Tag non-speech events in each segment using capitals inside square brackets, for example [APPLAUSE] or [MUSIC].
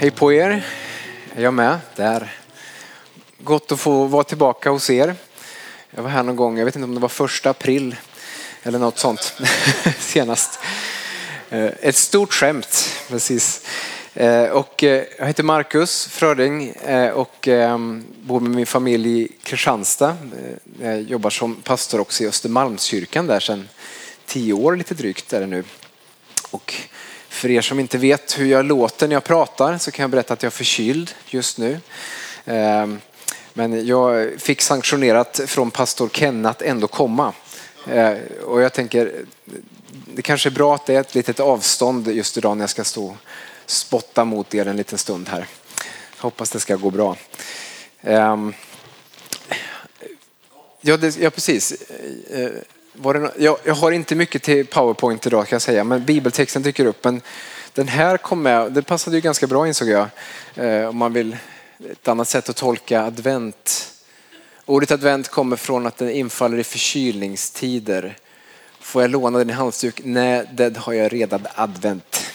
Hej på er. Är jag med? Där. Gott att få vara tillbaka hos er. Jag var här någon gång, jag vet inte om det var första april eller något sånt [LAUGHS] senast. Eh, ett stort skämt, precis. Eh, och eh, jag heter Marcus Fröding och ehm, bor med min familj i Kristianstad. Jag jobbar som pastor också i Östermalmskyrkan där sedan tio år lite drygt är det nu. Och för er som inte vet hur jag låter när jag pratar så kan jag berätta att jag är förkyld just nu. Ehm, men jag fick sanktionerat från pastor Ken att ändå komma. Ehm, och jag tänker, det kanske är bra att det är ett litet avstånd just idag när jag ska stå och spotta mot er en liten stund här. Jag hoppas det ska gå bra. Ehm, ja, det, ja precis. Var det, jag, jag har inte mycket till powerpoint idag kan jag säga, men bibeltexten dyker upp. Men den här kom med, det passade ju ganska bra insåg jag. Eh, om man vill, ett annat sätt att tolka advent. Ordet advent kommer från att den infaller i förkylningstider. Får jag låna den i halsduk? Nej, det har jag redan advent.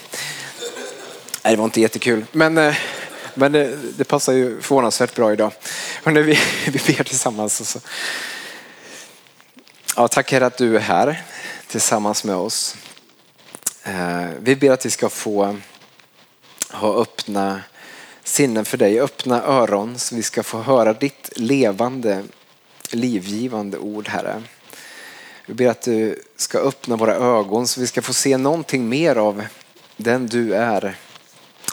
Nej, det var inte jättekul. Men, eh, men det, det passar ju förvånansvärt bra idag. Hörrni, vi, [LAUGHS] vi ber tillsammans. Och så. Ja, tack Herre att du är här tillsammans med oss. Eh, vi ber att vi ska få ha öppna sinnen för dig, öppna öron så vi ska få höra ditt levande, livgivande ord Herre. Vi ber att du ska öppna våra ögon så vi ska få se någonting mer av den du är.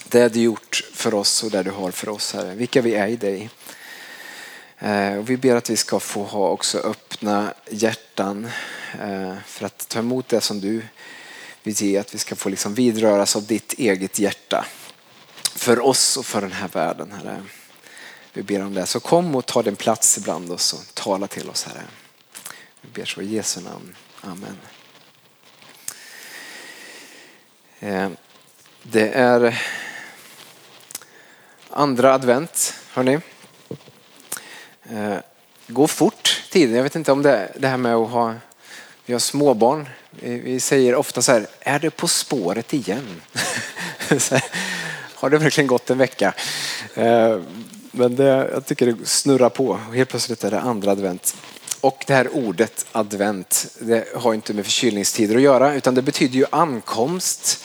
Det du gjort för oss och det du har för oss Herre. Vilka vi är i dig. Eh, och vi ber att vi ska få ha också öppna hjärtan eh, för att ta emot det som du vill ge. Att vi ska få liksom vidröras av ditt eget hjärta. För oss och för den här världen Herre. Vi ber om det. Så kom och ta din plats ibland oss och tala till oss Herre. Vi ber så i Jesu namn. Amen. Eh, det är andra advent, hörni. Eh, Går fort tiden. Jag vet inte om det, det här med att ha vi har småbarn. Vi säger ofta så här, är det På spåret igen? [LAUGHS] har det verkligen gått en vecka? Eh, men det, jag tycker det snurrar på. Helt plötsligt är det andra advent. Och det här ordet advent, det har inte med förkylningstider att göra utan det betyder ju ankomst.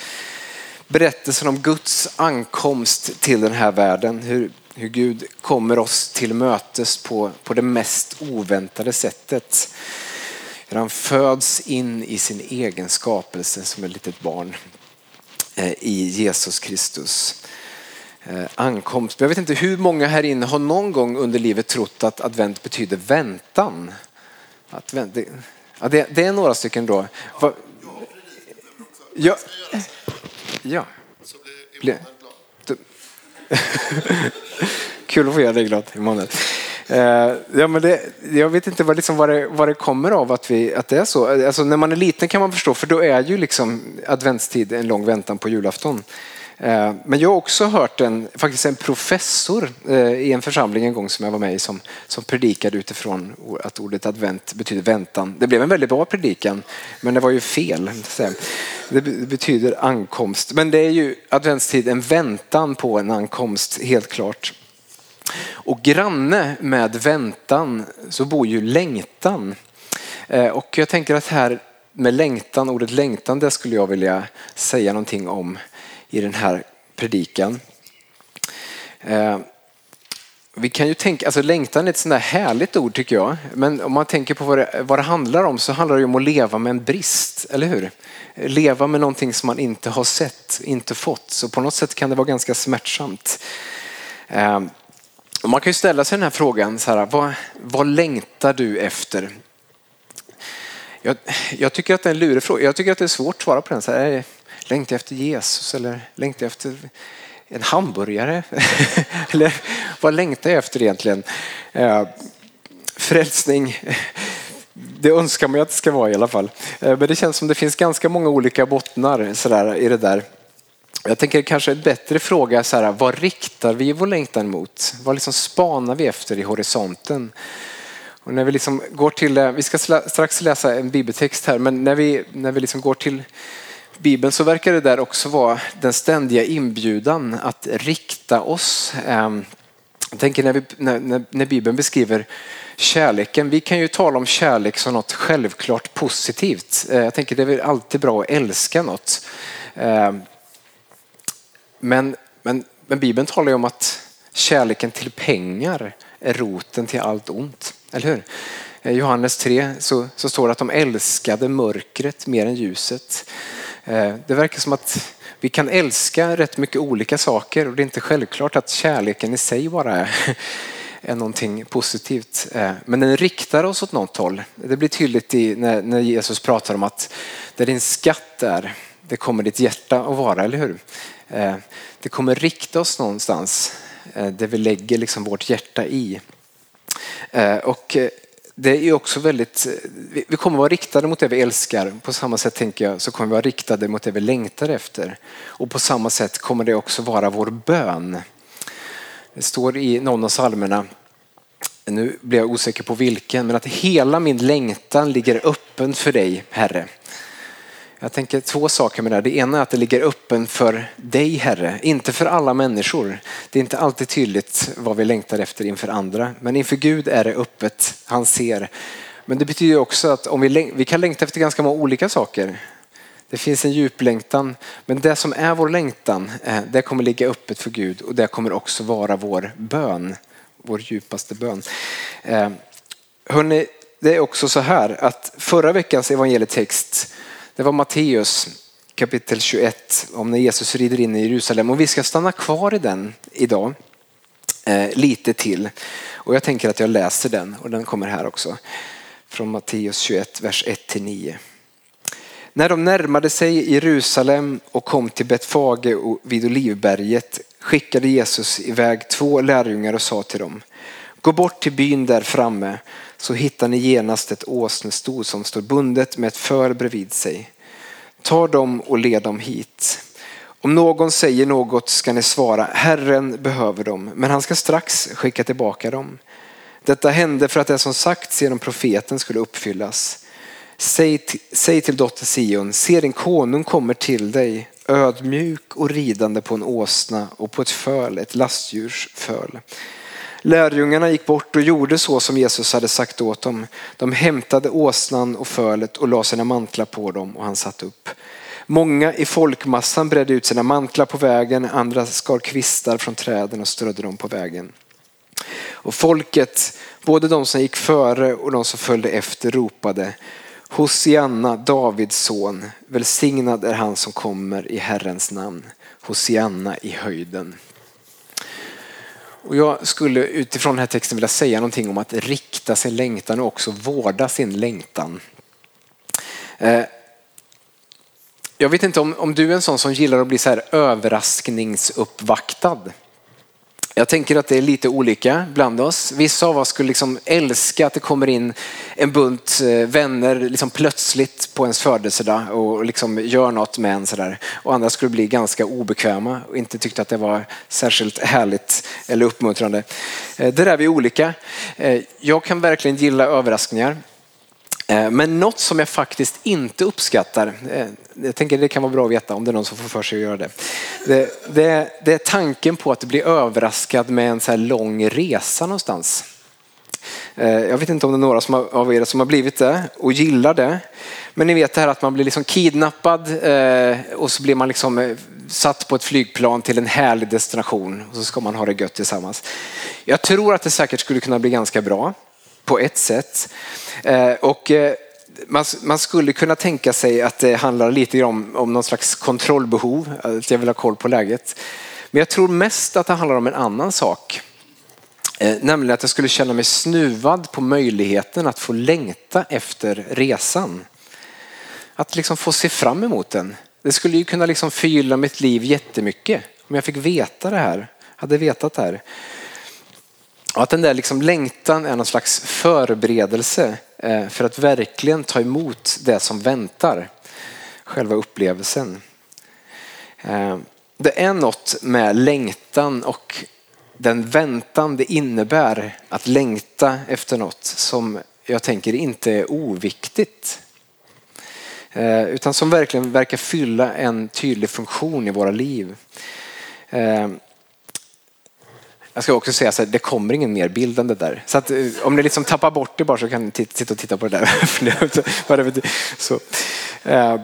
Berättelsen om Guds ankomst till den här världen. Hur, hur Gud kommer oss till mötes på, på det mest oväntade sättet. Hur han föds in i sin egen skapelse som ett litet barn eh, i Jesus Kristus. Eh, ankomst. Jag vet inte hur många här inne har någon gång under livet trott att advent betyder väntan. Advent, det, ja, det, det är några stycken då. Va, ja, ja. [LAUGHS] Kul att få göra dig glad Emanuel. Eh, ja, men det, jag vet inte vad, liksom, vad, det, vad det kommer av att, vi, att det är så. Alltså, när man är liten kan man förstå, för då är ju liksom adventstid en lång väntan på julafton. Eh, men jag har också hört en, faktiskt en professor eh, i en församling en gång som jag var med i som, som predikade utifrån att ordet advent betyder väntan. Det blev en väldigt bra predikan, men det var ju fel. Det betyder ankomst. Men det är ju adventstid en väntan på en ankomst, helt klart. Och granne med väntan så bor ju längtan. Eh, och jag tänker att här med längtan, ordet längtan, det skulle jag vilja säga någonting om i den här predikan. Eh, vi kan ju tänka, alltså längtan är ett sånt där härligt ord tycker jag. Men om man tänker på vad det, vad det handlar om så handlar det om att leva med en brist, eller hur? Leva med någonting som man inte har sett, inte fått. Så på något sätt kan det vara ganska smärtsamt. Eh, man kan ju ställa sig den här frågan, så här, vad, vad längtar du efter? Jag, jag, tycker att det är en lurig fråga. Jag tycker att det är svårt att svara på den. Så här, eh, längtar efter Jesus eller längtar efter en hamburgare? [LAUGHS] eller vad längtar jag efter egentligen? Eh, frälsning, det önskar man att det ska vara i alla fall. Eh, men det känns som det finns ganska många olika bottnar sådär, i det där. Jag tänker kanske en bättre fråga så här, vad riktar vi vår längtan mot? Vad liksom spanar vi efter i horisonten? Och när vi liksom går till, eh, vi ska strax läsa en bibeltext här, men när vi, när vi liksom går till Bibeln så verkar det där också vara den ständiga inbjudan att rikta oss. Ehm, jag tänker när, vi, när, när Bibeln beskriver kärleken, vi kan ju tala om kärlek som något självklart positivt. Ehm, jag tänker det är väl alltid bra att älska något. Ehm, men, men, men Bibeln talar ju om att kärleken till pengar är roten till allt ont. Eller hur? I Johannes 3 så, så står det att de älskade mörkret mer än ljuset. Eh, det verkar som att vi kan älska rätt mycket olika saker och det är inte självklart att kärleken i sig bara är, är någonting positivt. Eh, men den riktar oss åt något håll. Det blir tydligt i, när, när Jesus pratar om att där din skatt är, det kommer ditt hjärta att vara, eller hur? Eh, det kommer rikta oss någonstans där vi lägger liksom vårt hjärta i. Och det är också väldigt, eh, vi kommer vara riktade mot det vi älskar. På samma sätt tänker jag så kommer vi vara riktade mot det vi längtar efter. Och på samma sätt kommer det också vara vår bön. Det står i någon av psalmerna, nu blir jag osäker på vilken, men att hela min längtan ligger öppen för dig, Herre. Jag tänker två saker med det här. Det ena är att det ligger öppen för dig Herre, inte för alla människor. Det är inte alltid tydligt vad vi längtar efter inför andra, men inför Gud är det öppet. Han ser. Men det betyder också att om vi, vi kan längta efter ganska många olika saker. Det finns en djup längtan, men det som är vår längtan, eh, det kommer ligga öppet för Gud och det kommer också vara vår bön, vår djupaste bön. Eh, Hörrni, det är också så här att förra veckans evangelietext det var Matteus kapitel 21 om när Jesus rider in i Jerusalem och vi ska stanna kvar i den idag eh, lite till. Och jag tänker att jag läser den och den kommer här också. Från Matteus 21, vers 1-9. När de närmade sig Jerusalem och kom till Betfage vid Olivberget skickade Jesus iväg två lärjungar och sa till dem Gå bort till byn där framme så hittar ni genast ett åsnesto som står bundet med ett för bredvid sig. Ta dem och led dem hit. Om någon säger något ska ni svara, Herren behöver dem, men han ska strax skicka tillbaka dem. Detta hände för att det som sagts genom profeten skulle uppfyllas. Säg, säg till dotter Sion, se din konung kommer till dig, ödmjuk och ridande på en åsna och på ett föl, ett lastdjurs föl. Lärjungarna gick bort och gjorde så som Jesus hade sagt åt dem. De hämtade åsnan och fölet och la sina mantlar på dem och han satt upp. Många i folkmassan bredde ut sina mantlar på vägen, andra skar kvistar från träden och strödde dem på vägen. Och folket, både de som gick före och de som följde efter ropade Hosianna, Davids son, välsignad är han som kommer i Herrens namn. Hosianna i höjden. Och jag skulle utifrån den här texten vilja säga någonting om att rikta sin längtan och också vårda sin längtan. Eh, jag vet inte om, om du är en sån som gillar att bli så här överraskningsuppvaktad. Jag tänker att det är lite olika bland oss. Vissa av oss skulle liksom älska att det kommer in en bunt eh, vänner liksom plötsligt på ens födelsedag och liksom gör något med en. Sådär. Och andra skulle bli ganska obekväma och inte tyckte att det var särskilt härligt eller uppmuntrande. Det där är vi olika. Eh, jag kan verkligen gilla överraskningar. Eh, men något som jag faktiskt inte uppskattar, eh, jag tänker det kan vara bra att veta om det är någon som får för sig att göra det. Det, det, det är tanken på att bli överraskad med en så här lång resa någonstans. Eh, jag vet inte om det är några som har, av er som har blivit det och gillar det. Men ni vet det här att man blir liksom kidnappad och så blir man liksom satt på ett flygplan till en härlig destination och så ska man ha det gött tillsammans. Jag tror att det säkert skulle kunna bli ganska bra på ett sätt. Eh, och eh, man, skulle kunna tänka sig att det handlar lite om, om någon slags kontrollbehov, att jag vill ha koll på läget. Men jag tror mest att det handlar om en annan sak. Eh, nämligen att jag skulle känna mig snuvad på möjligheten att få längta efter resan. att liksom få se fram emot den. Det skulle ju kunna liksom förgylla mitt liv jättemycket om jag fick veta det här, hade vetat det här. Och att den där liksom längtan är någon slags förberedelse eh, för att verkligen ta emot det som väntar. Själva upplevelsen. Eh, det är något med längtan och den väntan det innebär att längta efter något som jag tänker inte är oviktigt. Eh, utan som verkligen verkar fylla en tydlig funktion i våra liv. Jag ska också säga att det kommer ingen mer bild än det där. Så att, eh, om ni liksom tappar bort det bara så kan ni sitta och titta på det där. [LAUGHS] så. Eh,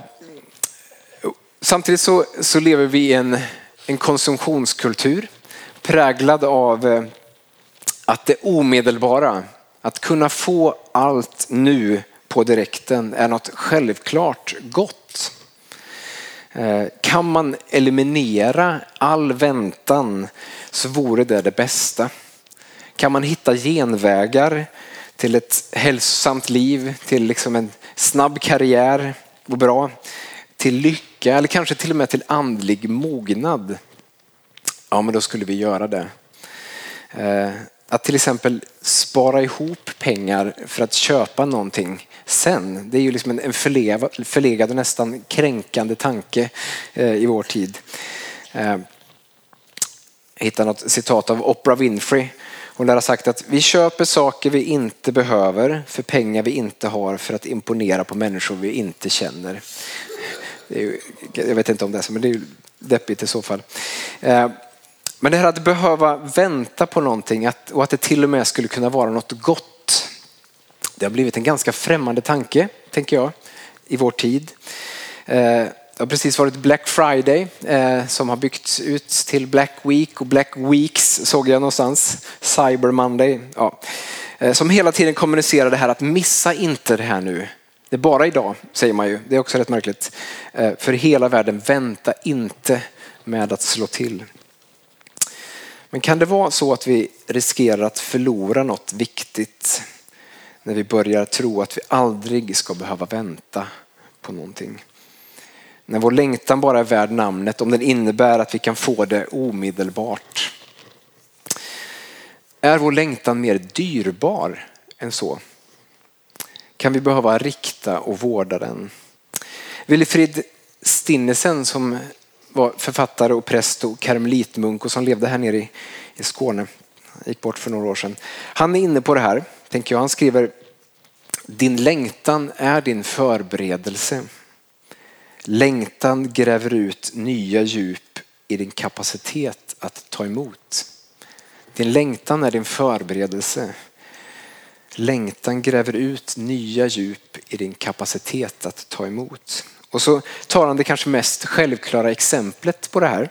samtidigt så, så lever vi i en, en konsumtionskultur präglad av eh, att det omedelbara, att kunna få allt nu på direkten är något självklart gott. Eh, kan man eliminera all väntan så vore det det bästa. Kan man hitta genvägar till ett hälsosamt liv, till liksom en snabb karriär och bra, till lycka eller kanske till och med till andlig mognad. Ja, men då skulle vi göra det. Eh, att till exempel spara ihop pengar för att köpa någonting sen. Det är ju liksom en förlegad och nästan kränkande tanke eh, i vår tid. Eh, jag hittade något citat av Oprah Winfrey. Hon lär ha sagt att vi köper saker vi inte behöver för pengar vi inte har för att imponera på människor vi inte känner. Ju, jag vet inte om det är så, men det är ju deppigt i så fall. Eh, men det här att behöva vänta på någonting och att det till och med skulle kunna vara något gott. Det har blivit en ganska främmande tanke, tänker jag, i vår tid. Eh, det har precis varit Black Friday eh, som har byggts ut till Black Week och Black Weeks såg jag någonstans. Cyber Monday. Ja. Eh, som hela tiden kommunicerar det här att missa inte det här nu. Det är bara idag, säger man ju. Det är också rätt märkligt. För hela världen, vänta inte med att slå till. Men kan det vara så att vi riskerar att förlora något viktigt när vi börjar tro att vi aldrig ska behöva vänta på någonting? När vår längtan bara är värd namnet om den innebär att vi kan få det omedelbart. Är vår längtan mer dyrbar än så? Kan vi behöva rikta och vårda den? Willifrid Stinnesen som var författare och präst och karmelitmunk och som levde här nere i, Skåne. Gick bort för några år sedan. Han är inne på det här, tänker jag. Han skriver din längtan är din förberedelse. Längtan gräver ut nya djup i din kapacitet att ta emot. Din längtan är din förberedelse. Längtan gräver ut nya djup i din kapacitet att ta emot. Och så tar han det kanske mest självklara exemplet på det här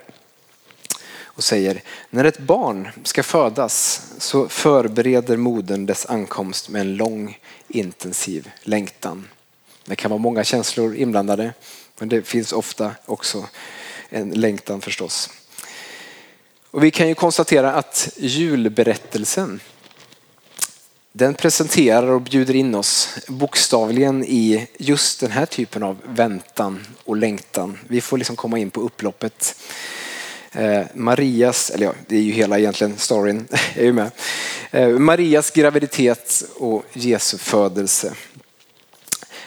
och säger när ett barn ska födas så förbereder modern dess ankomst med en lång intensiv längtan. Det kan vara många känslor inblandade men det finns ofta också en längtan förstås. Och vi kan ju konstatera att julberättelsen den presenterar och bjuder in oss bokstavligen i just den här typen av väntan och längtan. Vi får liksom komma in på upploppet. Eh, Marias, eller ja, det är ju hela egentligen storyn, [LAUGHS] är ju med. Eh, Marias graviditet och Jesu födelse.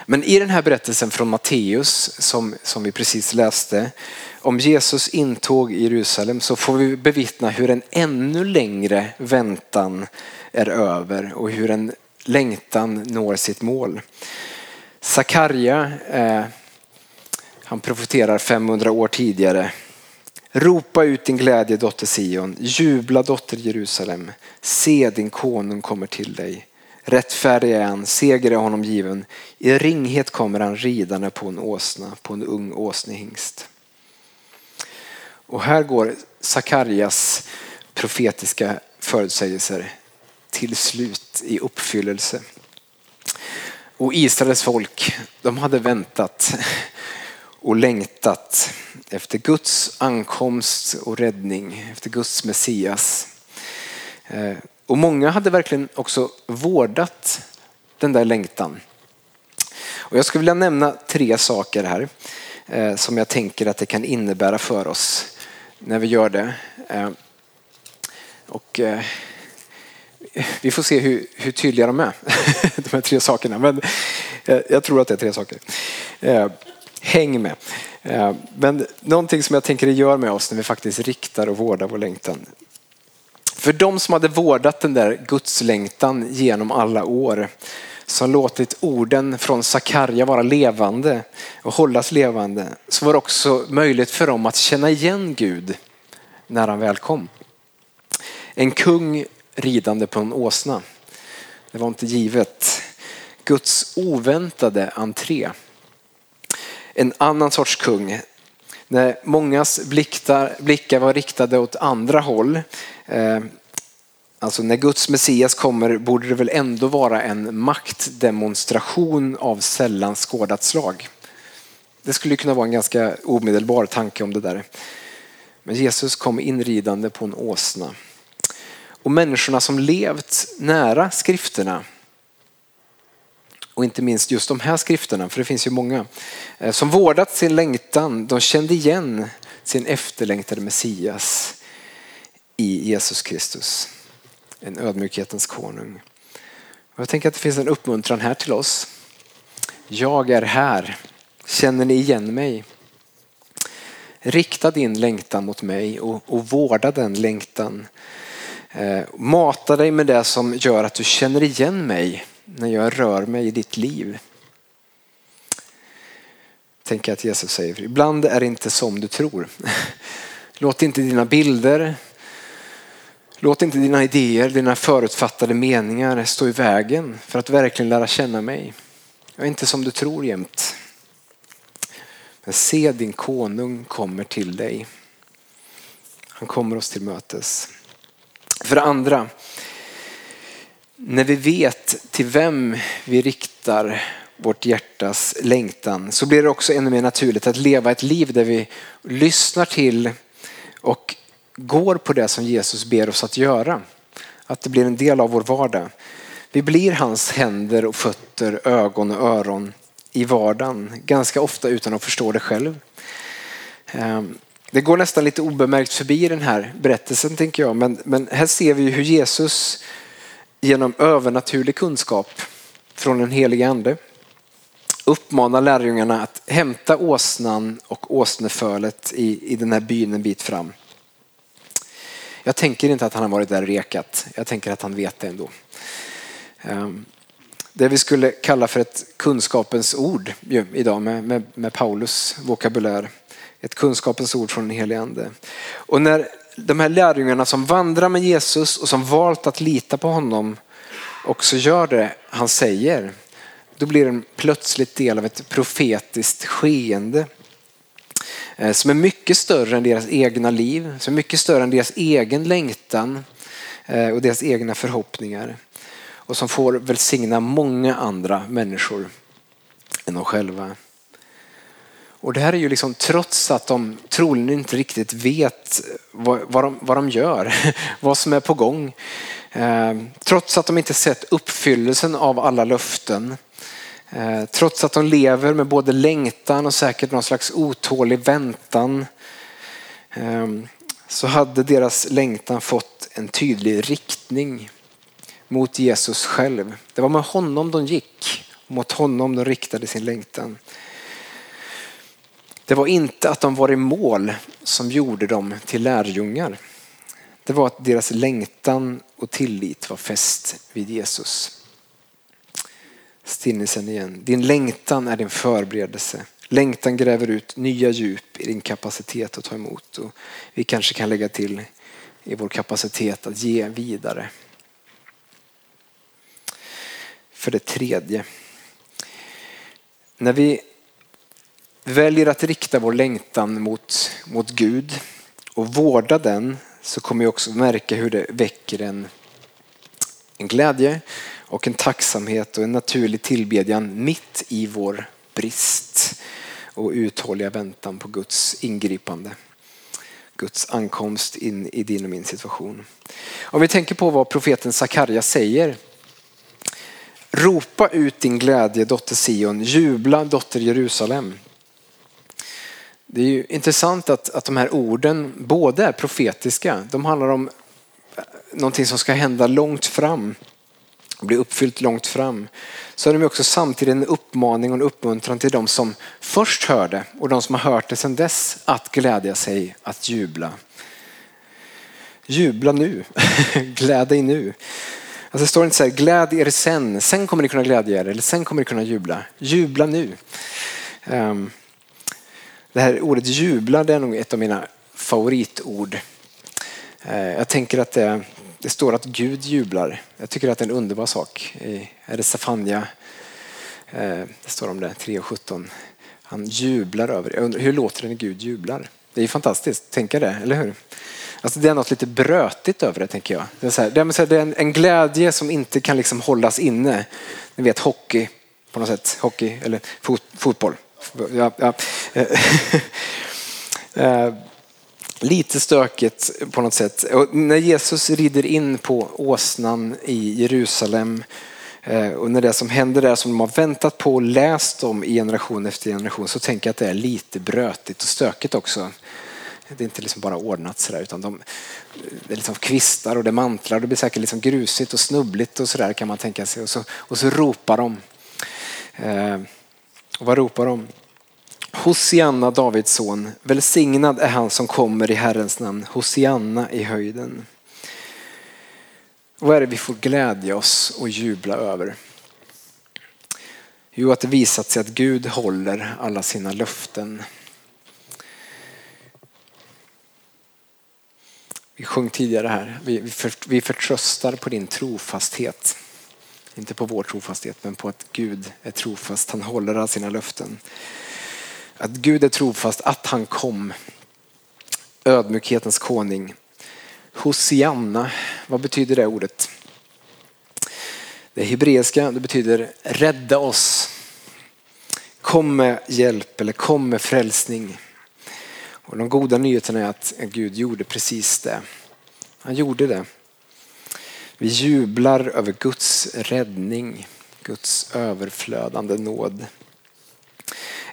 Men i den här berättelsen från Matteus som, som vi precis läste om Jesus intåg i Jerusalem så får vi bevittna hur en ännu längre väntan är över och hur en längtan når sitt mål. Sakarja, eh, han profeterar 500 år tidigare. Ropa ut din glädje dotter Sion, jubla dotter Jerusalem. Se din konung kommer till dig. Rättfärdig är han, seger är honom given. I ringhet kommer han ridande på en åsna, på en ung åsnehingst. Och här går Sakarjas profetiska förutsägelser till slut i uppfyllelse. Och Israels folk, de hade väntat och längtat efter Guds ankomst och räddning, efter Guds Messias. Eh, och många hade verkligen också vårdat den där längtan. Och jag skulle vilja nämna tre saker här eh, som jag tänker att det kan innebära för oss när vi gör det. Eh, och vi får se hur, hur tydliga de är, [LAUGHS] de här tre sakerna. Men jag tror att det är tre saker. Häng med. Eh, men någonting som jag tänker det gör med oss när vi faktiskt riktar och vårdar vår längtan. För de som hade vårdat den där gudslängtan genom alla år, som låtit orden från Sakarja vara levande och hållas levande, så var det också möjligt för dem att känna igen Gud när han väl kom. En kung ridande på en åsna. Det var inte givet. Guds oväntade entré. En annan sorts kung. När mångas blickar, blickar var riktade åt andra håll. Eh, alltså när Guds Messias kommer borde det väl ändå vara en maktdemonstration av sällan skådat slag. Det skulle kunna vara en ganska omedelbar tanke om det där. Men Jesus kom inridande på en åsna. Och människorna som levt nära skrifterna och inte minst just de här skrifterna, för det finns ju många, eh, som vårdat sin längtan, de kände igen sin efterlängtade Messias i Jesus Kristus. En ödmjukhetens konung. Och jag tänker att det finns en uppmuntran här till oss. Jag är här. Känner ni igen mig? Rikta din längtan mot mig och, och vårda den längtan Eh, mata dig med det som gör att du känner igen mig när jag rör mig i ditt liv. Tänk att Jesus säger, ibland är det inte som du tror. [LAUGHS] Låt inte dina bilder, låt inte dina idéer, dina förutfattade meningar stå i vägen för att verkligen lära känna mig. Jag är inte som du tror jämt. Men se din konung kommer till dig. Han kommer oss till mötes. För det andra, när vi vet till vem vi riktar vårt hjärtas längtan så blir det också ännu mer naturligt att leva ett liv där vi lyssnar till och går på det som Jesus ber oss att göra. Att det blir en del av vår vardag. Vi blir hans händer och fötter, ögon och öron i vardagen, ganska ofta utan att förstå det själv. Ehm, det går nästan lite obemärkt förbi den här berättelsen tänker jag. Men, men här ser vi hur Jesus genom övernaturlig kunskap från den helige ande uppmanar lärjungarna att hämta åsnan och åsnefölet i, i den här byn en bit fram. Jag tänker inte att han har varit där och rekat. Jag tänker att han vet det ändå. Ehm, det vi skulle kalla för ett kunskapens ord idag med, med, med Paulus vokabulär. Ett kunskapens ord från den helige ande. Och när de här lärjungarna som vandrar med Jesus och som valt att lita på honom också gör det han säger, då blir den plötsligt del av ett profetiskt skeende eh, som är mycket större än deras egna liv, som är mycket större än deras egen längtan eh, och deras egna förhoppningar och som får välsigna många andra människor än de själva. Och det här är ju liksom trots att de troligen inte riktigt vet eh, vad, vad, de, vad de gör, [LAUGHS] vad som är på gång. Eh, trots att de inte sett uppfyllelsen av alla löften. Eh, trots att de lever med både längtan och säkert någon slags otålig väntan. Eh, så hade deras längtan fått en tydlig riktning mot Jesus själv. Det var med honom de gick. Mot honom de riktade sin längtan. Det var inte att de var i mål som gjorde dem till lärjungar. Det var att deras längtan och tillit var fäst vid Jesus. Stinnelsen igen. Din längtan är din förberedelse. Längtan gräver ut nya djup i din kapacitet att ta emot. Och vi kanske kan lägga till i vår kapacitet att ge vidare. För det tredje. När vi väljer att rikta vår längtan mot, mot Gud och vårda den så kommer vi också märka hur det väcker en, en glädje och en tacksamhet och en naturlig tillbedjan mitt i vår brist och uthålliga väntan på Guds ingripande. Guds ankomst in i din och min situation. Om vi tänker på vad profeten Sakarja säger Ropa ut din glädje, dotter Sion. Jubla, dotter Jerusalem. Det är ju intressant att, att de här orden både är profetiska. De handlar om eh, någonting som ska hända långt fram och bli uppfyllt långt fram. Så är de också samtidigt en uppmaning och en uppmuntran till de som först hörde och de som har hört det sedan dess att glädja sig, att jubla. Jubla nu, [LAUGHS] gläd dig nu. Alltså det står inte så här, gläd er sen, sen kommer ni kunna glädja er eller sen kommer ni kunna jubla. Jubla nu. Um, det här ordet jubla det är nog ett av mina favoritord. Eh, jag tänker att det, det, står att Gud jublar. Jag tycker att det är en underbar sak. I, är det Safania? Eh, det står om det, 3.17. Han jublar över, undrar, hur låter det när Gud jublar? Det är fantastiskt, tänka det, eller hur? Alltså det är något lite brötigt över det tänker jag. Det är, så här, det är en, en, glädje som inte kan liksom hållas inne. Ni vet hockey på något sätt, hockey eller fot, fotboll. Ja, ja. Eh, [LAUGHS] eh, lite stökigt på något sätt. Och när Jesus rider in på åsnan i Jerusalem eh, och när det som händer där som de har väntat på och läst om i generation efter generation så tänker jag att det är lite brötigt och stökigt också. Det är inte liksom bara ordnat sådär utan de, det är liksom kvistar och det mantlar. Det blir säkert liksom grusigt och snubbligt och sådär kan man tänka sig. Och så, och så ropar de. Och vad ropar de? Hosianna, Davids son. Välsignad är han som kommer i Herrens namn. Hosianna i höjden. Vad är det vi får glädja oss och jubla över? Jo, att det visat sig att Gud håller alla sina löften. Vi sjöng tidigare här, vi, vi, för, vi förtröstar på din trofasthet. Inte på vår trofasthet men på att Gud är trofast. Han håller alla sina löften. Att Gud är trofast, att han kom. Ödmjukhetens konung. Hosianna, vad betyder det ordet? Det hebreiska, det betyder rädda oss. Kom med hjälp eller kom med frälsning. Och de goda nyheterna är att Gud gjorde precis det. Han gjorde det. Vi jublar över Guds räddning, Guds överflödande nåd.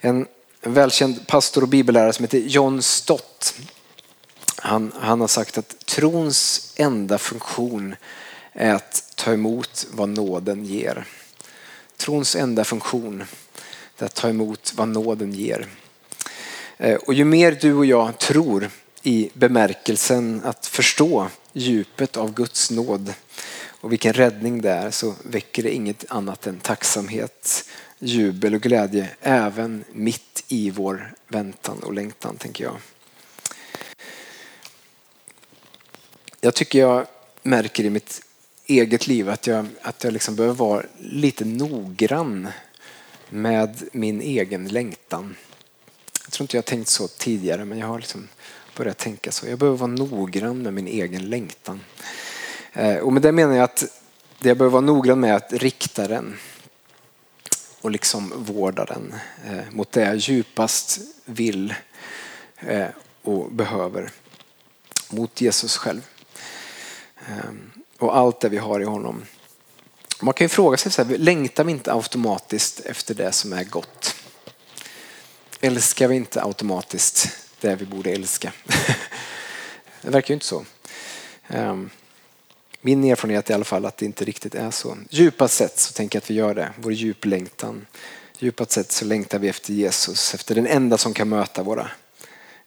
En välkänd pastor och bibellärare som heter John Stott. Han, han har sagt att trons enda funktion är att ta emot vad nåden ger. Trons enda funktion är att ta emot vad nåden ger. Eh, och ju mer du och jag tror i bemärkelsen att förstå djupet av Guds nåd och vilken räddning det är så väcker det inget annat än tacksamhet, jubel och glädje även mitt i vår väntan och längtan tänker jag. Jag tycker jag märker i mitt eget liv att jag, att jag liksom behöver vara lite noggrann med min egen längtan. Jag tror inte jag tänkt så tidigare men jag har liksom börjat tänka så. Jag behöver vara noggrann med min egen längtan. Eh, och med det menar jag att det jag behöver vara noggrann med är att rikta den och liksom vårda den eh, mot det jag djupast vill eh, och behöver. Mot Jesus själv. Ehm, och allt det vi har i honom. Man kan ju fråga sig, så här, längtar vi inte automatiskt efter det som är gott? älskar vi inte automatiskt det vi borde älska. [LAUGHS] det verkar ju inte så. Ehm, min erfarenhet är i alla fall att det inte riktigt är så. Djupast sett så tänker jag att vi gör det, vår djuplängtan. Djupast sett så längtar vi efter Jesus, efter den enda som kan möta våra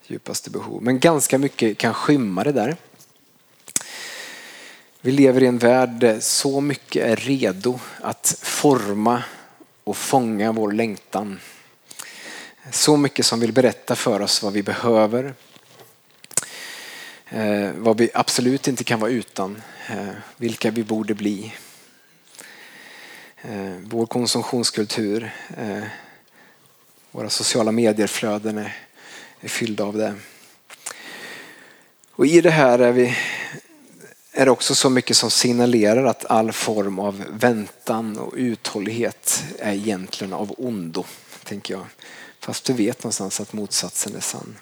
djupaste behov. Men ganska mycket kan skymma det där. Vi lever i en värld där så mycket är redo att forma och fånga vår längtan så mycket som vill berätta för oss vad vi behöver. Eh, vad vi absolut inte kan vara utan. Eh, vilka vi borde bli. Eh, vår konsumtionskultur. Eh, våra sociala medier-flöden är, är fyllda av det. Och i det här är, vi, är det också så mycket som signalerar att all form av väntan och uthållighet är egentligen av ondo, tänker jag. Fast du vet någonstans att motsatsen är sann.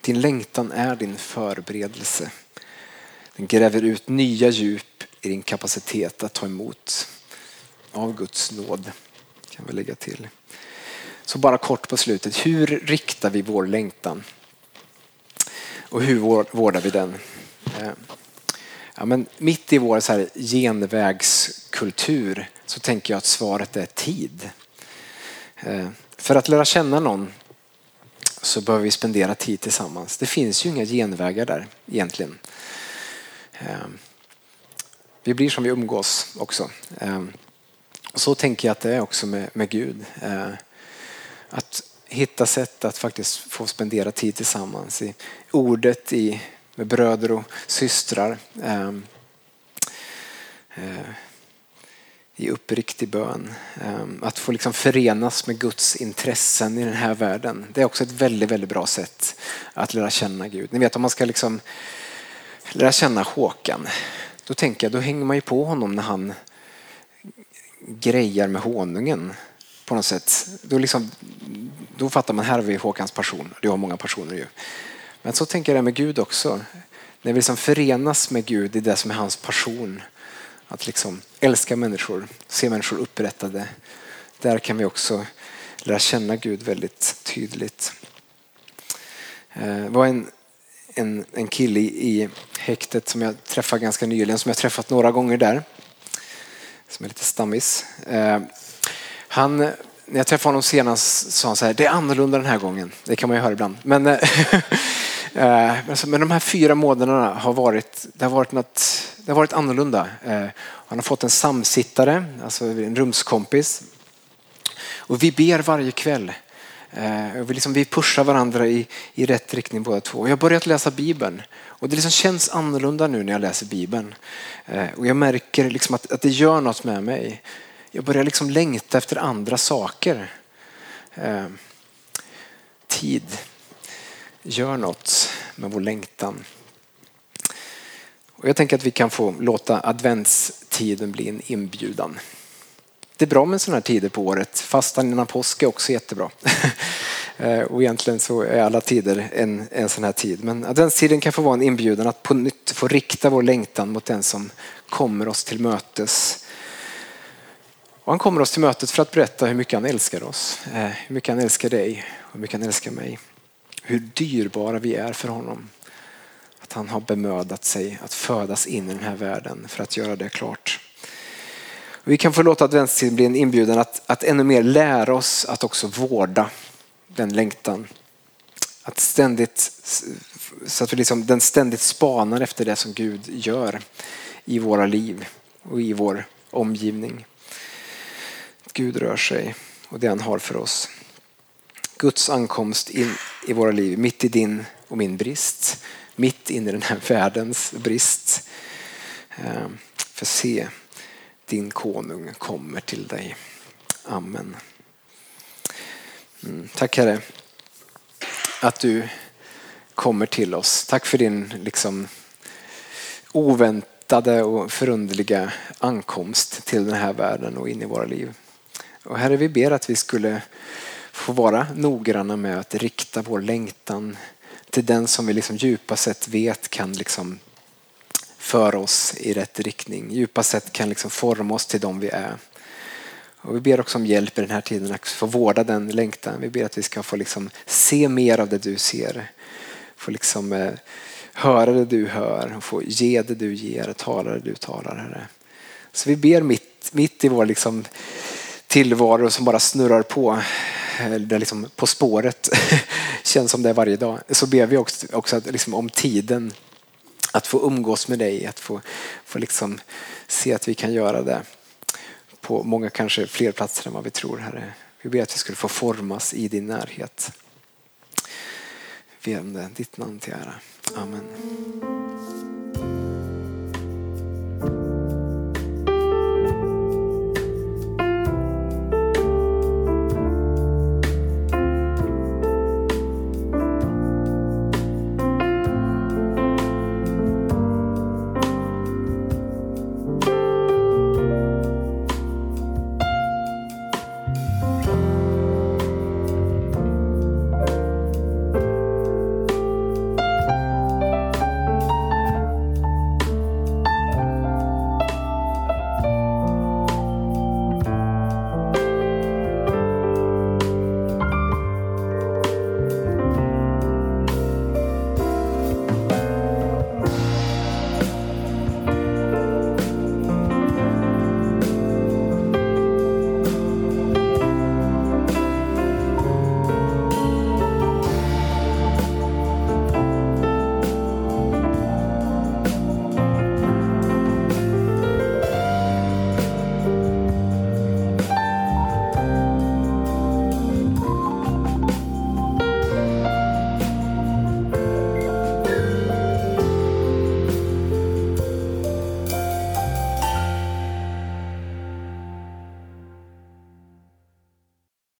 Din längtan är din förberedelse. Den gräver ut nya djup i din kapacitet att ta emot. av Guds nåd. Kan vi lägga till. Så bara kort på slutet, hur riktar vi vår längtan? Och hur vårdar vi den? Eh, ja, men mitt i vår så här genvägskultur så tänker jag att svaret är tid. Eh, för att lära känna någon så behöver vi spendera tid tillsammans. Det finns ju inga genvägar där egentligen. Ehm, vi blir som vi umgås också. Ehm, och så tänker jag att det är också med, med Gud. Ehm, att hitta sätt att faktiskt få spendera tid tillsammans i ordet, i, med bröder och systrar. Eh, I uppriktig bön. Att få liksom förenas med Guds intressen i den här världen. Det är också ett väldigt, väldigt bra sätt att lära känna Gud. Ni vet om man ska liksom lära känna Håkan. Då tänker jag, då hänger man ju på honom när han grejar med honungen på något sätt. Då, liksom, då fattar man, här har vi Håkans passion. Det har många personer ju. Men så tänker jag med Gud också. När vi liksom förenas med Gud i det som är hans passion. Att liksom älska människor, se människor upprättade. Där kan vi också lära känna Gud väldigt tydligt. Eh, det var en, en, en kille i häktet som jag träffade ganska nyligen, som jag träffat några gånger där. Som är lite stammis. Eh, han, när jag träffade honom senast sa han så här, det är annorlunda den här gången. Det kan man ju höra ibland. Men, eh, [LAUGHS] eh alltså, men de här fyra månaderna har varit, det har varit, något, det har varit annorlunda. Eh, han har fått en samsittare, alltså en rumskompis. Och vi ber varje kväll. Eh, vi, liksom, vi pushar varandra i, i rätt riktning båda två. Jag har börjat läsa Bibeln och det liksom känns annorlunda nu när jag läser Bibeln. Eh, och jag märker liksom att, att det gör något med mig jag börjar liksom längta efter andra saker. Eh, tid gör något med vår längtan. Och jag tänker att vi kan få låta adventstiden bli en inbjudan. Det är bra med sådana här tider på året. Fastan innan påsk är också jättebra. [LAUGHS] Eh, och egentligen så är alla tider en, en sån här tid. Men adventstiden kan få vara en inbjudan att på nytt få rikta vår längtan mot den som kommer oss till mötes och han kommer oss till mötet för att berätta hur mycket han älskar oss, eh, hur mycket han älskar dig och hur mycket han älskar mig. Hur dyrbara vi är för honom. Att han har bemödat sig att födas in i den här världen för att göra det klart. Vi kan få låta adventstiden bli en inbjudan att, att ännu mer lära oss att också vårda den längtan. Att ständigt, så att vi liksom, den ständigt spanar efter det som Gud gör i våra liv och i vår omgivning. Att Gud rör sig och det han har för oss. Guds ankomst in i våra liv, mitt i din och min brist. Mitt in i den här världens brist. Ehm, för se, din konung kommer till dig. Amen. Mm, tack Herre att du kommer till oss. Tack för din liksom, oväntade och förundliga ankomst till den här världen och in i våra liv. Och Herre, vi ber att vi skulle få vara noggranna med att rikta vår längtan till den som vi liksom djupast sett vet kan liksom föra oss i rätt riktning. Djupast sett kan liksom forma oss till de vi är. Och vi ber också om hjälp i den här tiden att få vårda den längtan. Vi ber att vi ska få liksom se mer av det du ser. Få liksom, eh, höra det du hör, och få ge det du ger, tala det du talar. Herre. Så vi ber mitt, mitt i vår liksom, tillvaro som bara snurrar på. Eh, där liksom på spåret [LAUGHS] känns som det är varje dag. Så ber vi också, också att, liksom, om tiden att få umgås med dig, att få, få liksom se att vi kan göra det på många, kanske fler platser än vad vi tror, Herre. Vi ber att vi skulle få formas i din närhet. Vi ber om det, ditt namn till ära. Amen.